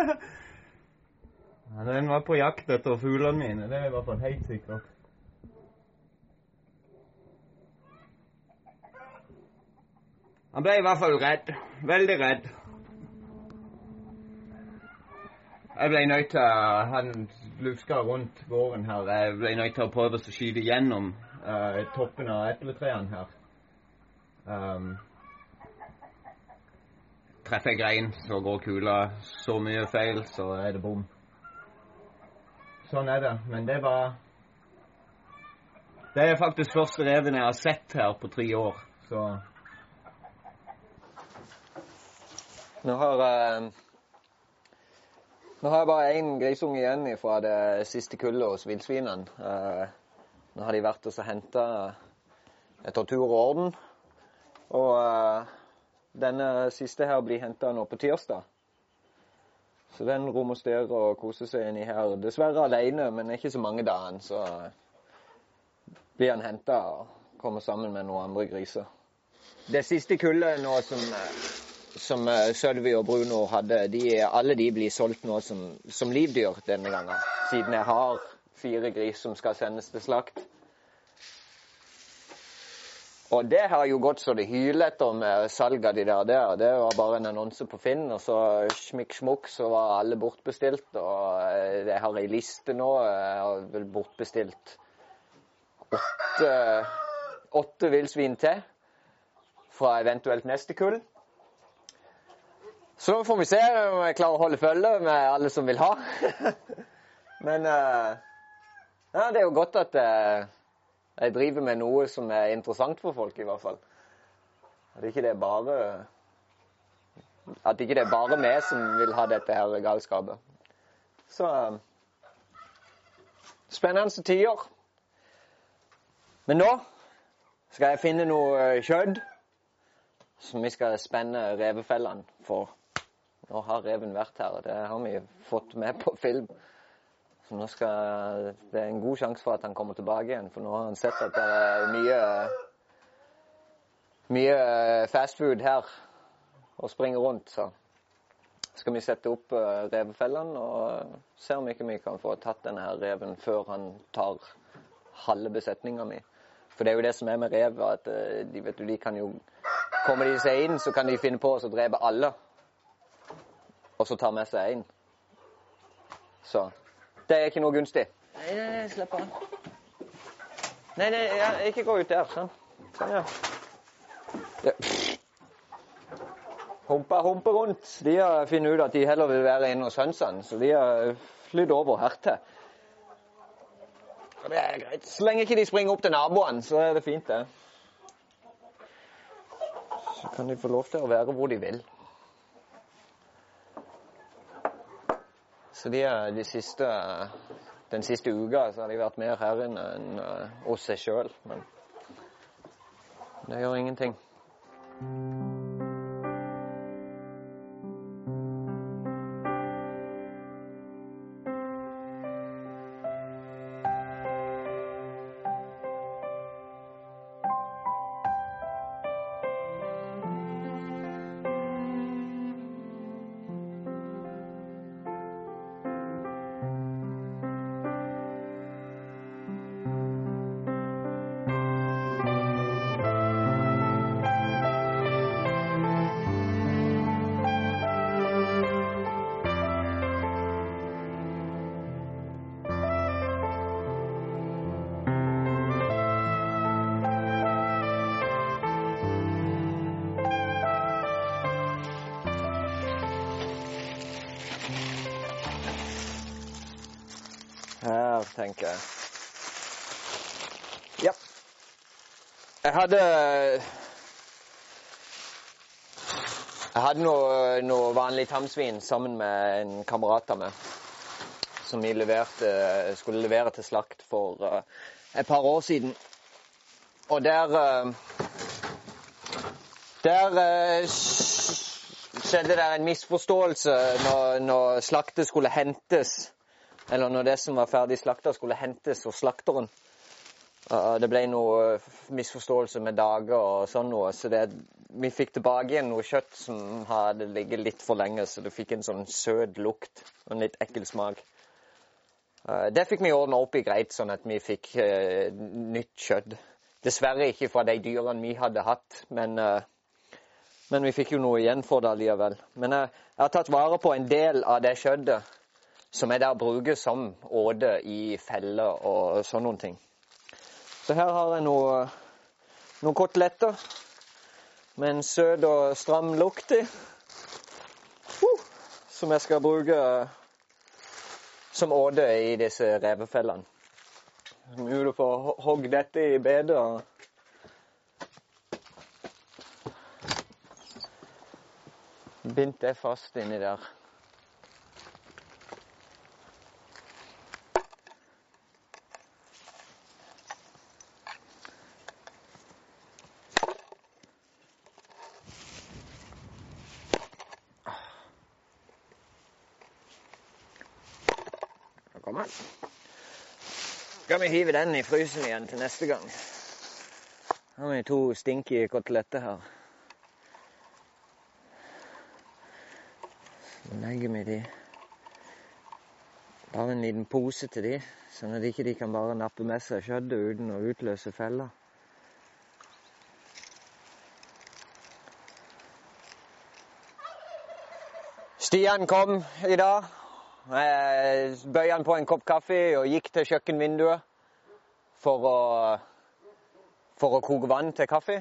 Ja, den var på jakt etter fuglene mine, det er i hvert fall helt sikkert. Han ble i hvert fall redd. Veldig redd. Jeg ble nødt til å Han luska rundt gården her. Jeg ble nødt til å prøve å skyte gjennom uh, toppen av epletrærne her. Um, treffer jeg grein, så går kula så mye feil, så er det bom. Sånn er det. Men det var Det er faktisk første reven jeg har sett her på tre år, så Nå har, eh, nå har jeg bare én grisunge igjen fra det siste kullet hos villsvinene. Eh, nå har de vært og henta etter tur og orden. Og eh, denne siste her blir henta nå på tirsdag. Så den romosterer og koser seg inni her. Dessverre alene, men ikke så mange dager. Så blir han henta og kommer sammen med noen andre griser. Det siste kullet nå som, som Sølvi og Bruno hadde, de, alle de blir solgt nå som, som livdyr denne gangen. Siden jeg har fire gris som skal sendes til slakt. Og det har jo gått så det hyler etter med salg av de der der. Det var bare en annonse på Finn, og så smikk smukk, så var alle bortbestilt. Og jeg har ei liste nå. Jeg har vel bortbestilt åtte, åtte villsvin til fra eventuelt neste kull. Så får vi se om jeg klarer å holde følge med alle som vil ha. Men ja, det er jo godt at jeg driver med noe som er interessant for folk, i hvert fall. At ikke det er bare At ikke det er bare meg som vil ha dette her galskapet. Så uh, Spennende tider. Men nå skal jeg finne noe kjøtt som vi skal spenne revefellene for. Nå har reven vært her, og det har vi fått med på film. Nå skal Det er en god sjanse for at han kommer tilbake igjen, for nå har han sett at det er mye mye fastfood her og springer rundt. Så skal vi sette opp revefellene og se om ikke vi kan få tatt denne her reven før han tar halve besetninga mi. For det er jo det som er med rev, at de, vet du, de kan jo Kommer de seg inn, så kan de finne på å drepe alle. Og så ta med seg én. Så det er ikke noe gunstig. Nei, nei, nei slipp av. Nei, nei, ja, ikke gå ut der. Sånn. Sånn, ja. ja. Humpa, humpa rundt. De har funnet ut at de heller vil være inne hos hønsene, så de har flydd over hertil. Det er greit. Så lenge ikke de springer opp til naboene, så er det fint, det. Så kan de få lov til å være hvor de vil. Så de, de siste, den siste uka så har de vært mer her inne enn oss seg sjøl. Men det gjør ingenting. Tenker jeg. Ja. Jeg hadde Jeg hadde noe, noe vanlig tamsvin sammen med en kamerat av meg. Som vi leverte, skulle levere til slakt for uh, et par år siden. Og der uh, Der uh, skjedde det en misforståelse når, når slaktet skulle hentes. Eller når det som var ferdig slakta, skulle hentes hos slakteren. Det ble noe misforståelse med dager og sånn noe. Så det, vi fikk tilbake igjen noe kjøtt som hadde ligget litt for lenge, så det fikk en sånn søt lukt og en litt ekkel smak. Uh, det fikk vi ordna opp i greit, sånn at vi fikk uh, nytt kjøtt. Dessverre ikke fra de dyrene vi hadde hatt, men, men vi fikk jo noe igjen for det allikevel. Men jeg, jeg har tatt vare på en del av det kjøttet som jeg der bruker som åte i feller og sånne ting. Så her har jeg noe, noen koteletter med en søt og stram lukt i. Uh, som jeg skal bruke som åte i disse revefellene. Mulig å få hogd dette i bedet. og Bindt det fast inni der. Kom an. Skal vi hive den i frysen igjen til neste gang. Her har vi to stinky koteletter her. Så legger vi de bare en liten pose til de, sånn at de ikke kan bare nappe med seg kjøttet uten å utløse fella. Stian kom i dag. Jeg bøyde han på en kopp kaffe og gikk til kjøkkenvinduet for å, for å koke vann til kaffe.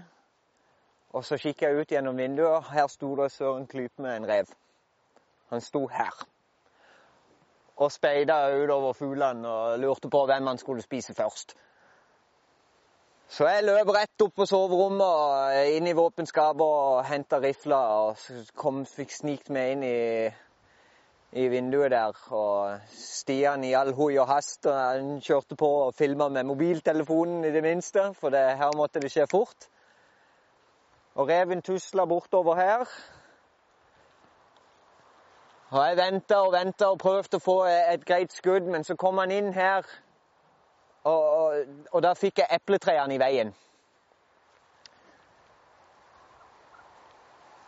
Og så kikket jeg ut gjennom vinduet. Her sto det Søren Klype med en rev. Han sto her. Og speida utover fuglene og lurte på hvem han skulle spise først. Så jeg løp rett opp på soverommet og inn i våpenskapet og henta rifla. Og kom, fikk snikt meg inn i i vinduet der. Og Stian i all hui og hast. og Han kjørte på og filma med mobiltelefonen i det minste, for det, her måtte det skje fort. Og reven tusla bortover her. Og jeg venta og venta og prøvde å få et greit skudd, men så kom han inn her. Og, og, og da fikk jeg epletrærne i veien.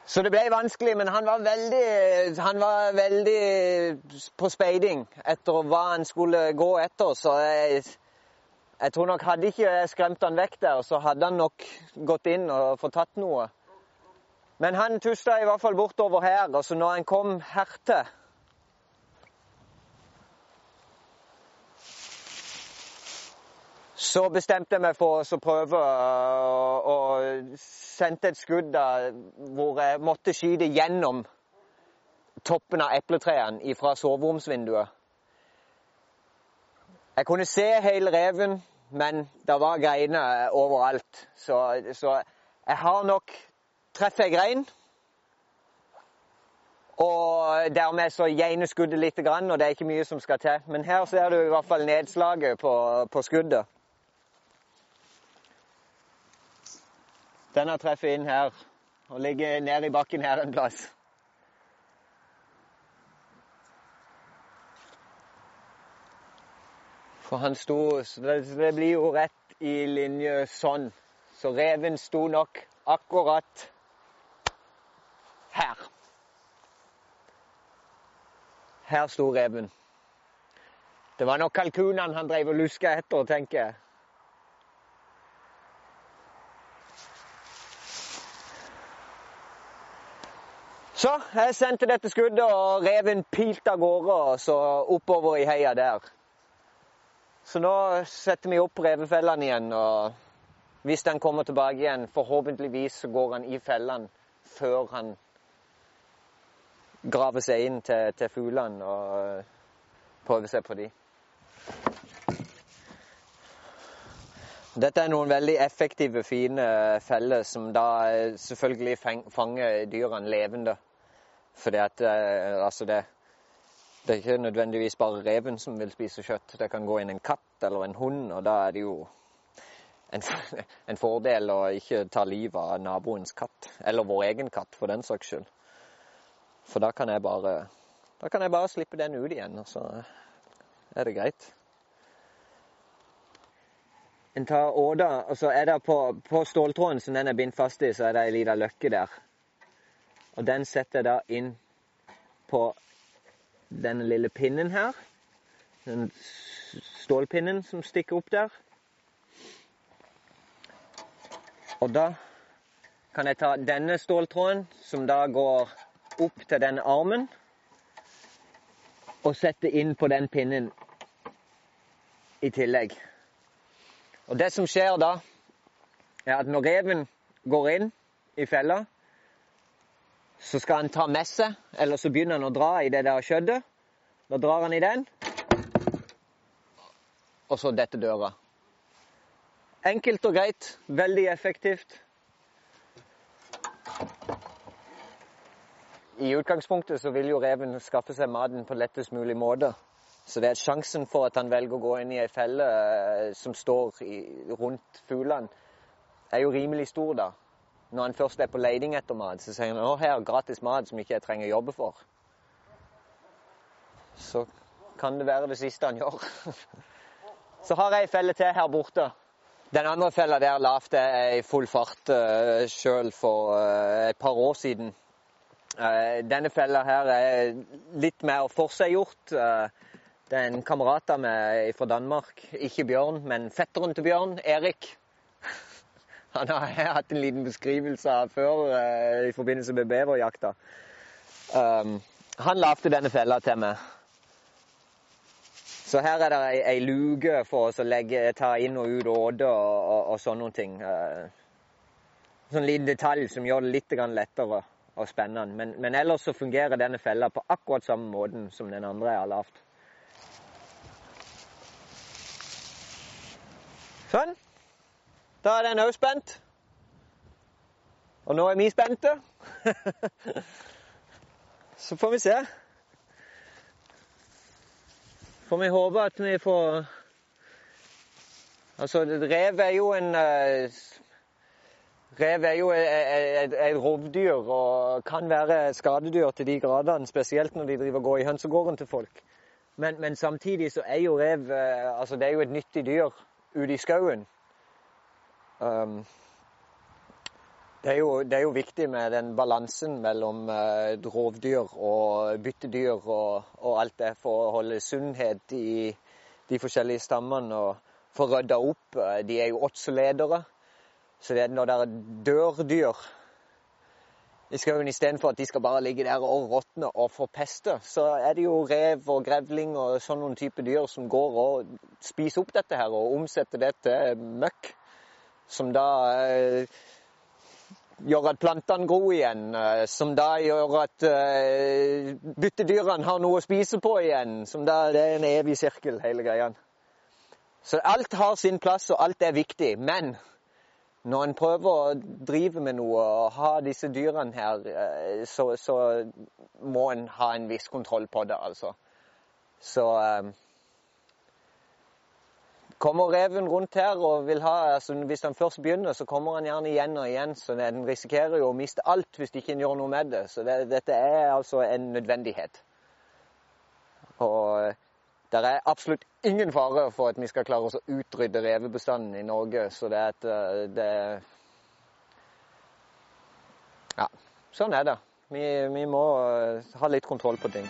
Så det ble vanskelig, men han var veldig, han var veldig på speiding etter hva han skulle gå etter. Så jeg, jeg tror nok hadde ikke jeg skremt han vekk der, så hadde han nok gått inn og fått tatt noe. Men han tusta i hvert fall bortover her, og så når han kom hertil Så bestemte jeg meg for å prøve å sende et skudd hvor jeg måtte skyte gjennom toppen av epletrærne fra soveromsvinduet. Jeg kunne se hele reven, men det var greiner overalt. Så, så jeg har nok treffer jeg grein. Og dermed så gjener skuddet litt, og det er ikke mye som skal til. Men her ser du i hvert fall nedslaget på, på skuddet. Den har treffet inn her og ligger nede i bakken her en plass. For han sto Det blir jo rett i linje sånn. Så reven sto nok akkurat her. Her sto reven. Det var nok kalkunene han drev og luska etter, tenker jeg. Så jeg sendte dette skuddet, og reven pilte av gårde og så oppover i heia der. Så nå setter vi opp revefellene igjen, og hvis den kommer tilbake igjen, forhåpentligvis så går han i fellene før han graver seg inn til, til fuglene og prøver seg på de. Dette er noen veldig effektive, fine feller som da selvfølgelig fanger dyrene levende. Fordi at eh, altså det, det er ikke nødvendigvis bare reven som vil spise kjøtt. Det kan gå inn en katt eller en hund, og da er det jo en, en fordel å ikke ta livet av naboens katt. Eller vår egen katt, for den saks skyld. For da kan jeg bare kan jeg bare slippe den ut igjen, og så er det greit. En tar åda, og så er det på, på ståltråden som den er bindt fast i, så er det ei lita løkke der. Og den setter jeg da inn på denne lille pinnen her. Den stålpinnen som stikker opp der. Og da kan jeg ta denne ståltråden, som da går opp til denne armen, og sette inn på den pinnen i tillegg. Og det som skjer da, er at når reven går inn i fella, så skal han ta med seg, eller så begynner han å dra i det der skjøddet. Da drar han i den, og så detter døra. Enkelt og greit, veldig effektivt. I utgangspunktet så vil jo reven skaffe seg maten på lettest mulig måte. Så det er sjansen for at han velger å gå inn i ei felle eh, som står i, rundt fuglene, er jo rimelig stor, da. Når han først er på leiding etter mat, så sier han å, her gratis mat som ikke jeg trenger å jobbe for. Så kan det være det siste han gjør. så har jeg ei felle til her borte. Den andre fella der lavt jeg i full fart uh, sjøl for uh, et par år siden. Uh, denne fella her er litt mer forseggjort. Uh, det er en kamerat av meg fra Danmark. Ikke Bjørn, men fetteren til Bjørn, Erik. Han har hatt en liten beskrivelse av før uh, i forbindelse med beverjakta. Um, han lagde denne fella til meg. Så her er det ei, ei luke for oss å legge, ta inn og ut åde og, og, og sånne ting. Uh, sånn liten detalj som gjør det litt lettere og spennende. Men, men, ellers så fungerer denne fella på akkurat samme måten som den andre jeg har lagd. Sånn. Da er den òg spent. Og nå er vi spente. så får vi se. Får vi håpe at vi får Altså, rev er jo en uh, Rev er jo et, et, rovdyr og kan være skadedyr til de gradene, spesielt når de driver og går i hønsegården til folk. Men, men samtidig så er jo rev uh, altså det er jo et nyttig dyr ute i skauen. Um, det, er jo, det er, jo, viktig med den balansen mellom uh, rovdyr og byttedyr og, og, alt det for å holde sunnhet i de forskjellige stammene og få rydda opp. Uh, de er jo åtseledere. Så det er når det dør dyr i skauen istedenfor at de skal bare ligge der og råtne og forpeste, så er det jo rev og grevling og sånne type dyr som går og spiser opp dette her og omsetter det til møkk. Som da eh, gjør at plantene gror igjen. Eh, som da gjør at eh, byttedyrene har noe å spise på igjen. Som da det er en evig sirkel, hele greia. Så alt har sin plass, og alt er viktig. Men når en prøver å drive med noe og ha disse dyrene her, så, så må en ha en viss kontroll på det, altså. Så um, Kommer reven rundt her og vil ha altså Hvis han først begynner, så kommer han gjerne igjen og igjen. Så den risikerer jo å miste alt hvis ikke en gjør noe med det. Så det, dette er altså en nødvendighet. Og det er absolutt ingen fare for at vi skal klare oss å utrydde revebestanden i Norge. Så det er et eh, det, Ja, sånn er det. Vi, vi må eh, ha litt kontroll på ting.